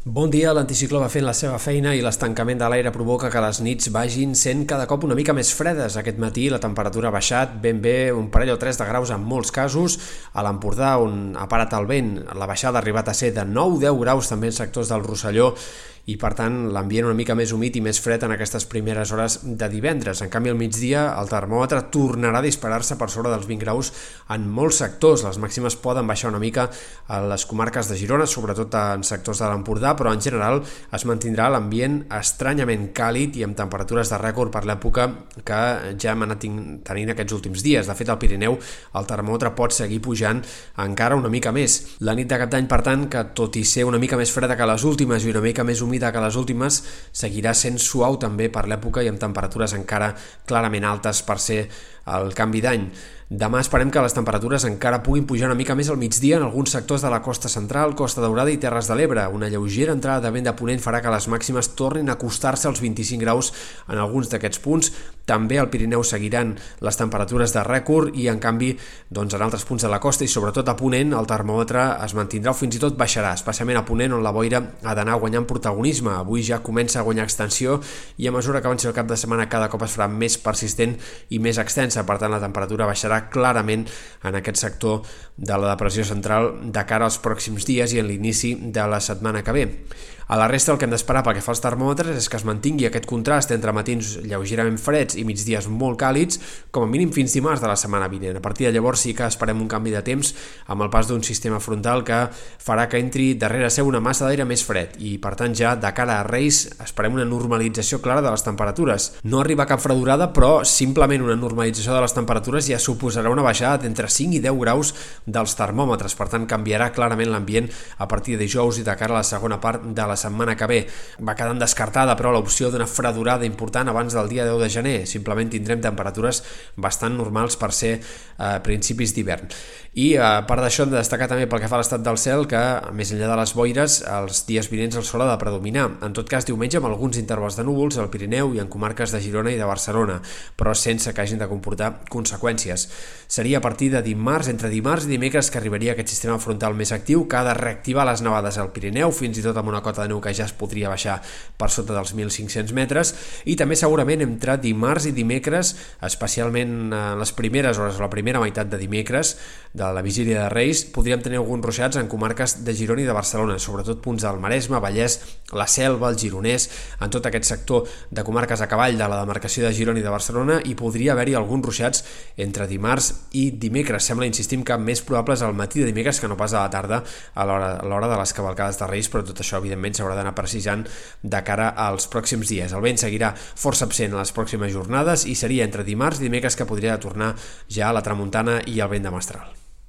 Bon dia, l'anticicló va fent la seva feina i l'estancament de l'aire provoca que les nits vagin sent cada cop una mica més fredes. Aquest matí la temperatura ha baixat ben bé un parell o tres de graus en molts casos. A l'Empordà, on ha parat el vent, la baixada ha arribat a ser de 9-10 graus també en sectors del Rosselló i per tant l'ambient una mica més humit i més fred en aquestes primeres hores de divendres. En canvi al migdia el termòmetre tornarà a disparar-se per sobre dels 20 graus en molts sectors. Les màximes poden baixar una mica a les comarques de Girona, sobretot en sectors de l'Empordà, però en general es mantindrà l'ambient estranyament càlid i amb temperatures de rècord per l'època que ja hem anat tenint aquests últims dies. De fet, al Pirineu el termòmetre pot seguir pujant encara una mica més. La nit de cap d'any, per tant, que tot i ser una mica més freda que les últimes i una mica més humida humida que les últimes seguirà sent suau també per l'època i amb temperatures encara clarament altes per ser el canvi d'any. Demà esperem que les temperatures encara puguin pujar una mica més al migdia en alguns sectors de la costa central, Costa Daurada i Terres de l'Ebre. Una lleugera entrada de vent de ponent farà que les màximes tornin a acostar-se als 25 graus en alguns d'aquests punts. També al Pirineu seguiran les temperatures de rècord i, en canvi, doncs, en altres punts de la costa i sobretot a Ponent el termòmetre es mantindrà o fins i tot baixarà, especialment a Ponent on la boira ha d'anar guanyant protagonisme. Avui ja comença a guanyar extensió i a mesura que avanci el cap de setmana cada cop es farà més persistent i més extensa. Per tant, la temperatura baixarà clarament en aquest sector de la depressió central de cara als pròxims dies i en l'inici de la setmana que ve. A la resta el que hem d'esperar pel que fa als termòmetres és que es mantingui aquest contrast entre matins lleugerament freds i migdies molt càlids, com a mínim fins dimarts de la setmana vinent. A partir de llavors sí que esperem un canvi de temps amb el pas d'un sistema frontal que farà que entri darrere seu una massa d'aire més fred i per tant ja de cara a Reis esperem una normalització clara de les temperatures. No arriba cap fredurada però simplement una normalització de les temperatures ja suposarà una baixada d'entre 5 i 10 graus dels termòmetres, per tant canviarà clarament l'ambient a partir de dijous i de cara a la segona part de la setmana que ve. Va quedant descartada, però, l'opció d'una fredurada important abans del dia 10 de gener. Simplement tindrem temperatures bastant normals per ser eh, principis d'hivern. I eh, a part d'això hem de destacar també pel que fa a l'estat del cel que, més enllà de les boires, els dies vinents el sol ha de predominar. En tot cas, diumenge amb alguns intervals de núvols al Pirineu i en comarques de Girona i de Barcelona, però sense que hagin de comportar conseqüències. Seria a partir de dimarts, entre dimarts i dimecres, que arribaria aquest sistema frontal més actiu que ha de reactivar les nevades al Pirineu, fins i tot amb una cota de neu que ja es podria baixar per sota dels 1.500 metres i també segurament entre dimarts i dimecres, especialment en les primeres hores, la primera meitat de dimecres de la vigília de Reis, podríem tenir alguns ruixats en comarques de Girona i de Barcelona, sobretot punts del Maresme, Vallès, la Selva, el Gironès, en tot aquest sector de comarques a cavall de la demarcació de Girona i de Barcelona i podria haver-hi alguns ruixats entre dimarts i dimecres. Sembla, insistim, que més probables al matí de dimecres que no pas a la tarda a l'hora de les cavalcades de Reis, però tot això, evidentment, s'haurà d'anar precisant de cara als pròxims dies. El vent seguirà força absent a les pròximes jornades i seria entre dimarts i dimecres que podria tornar ja a la tramuntana i el vent de mestral.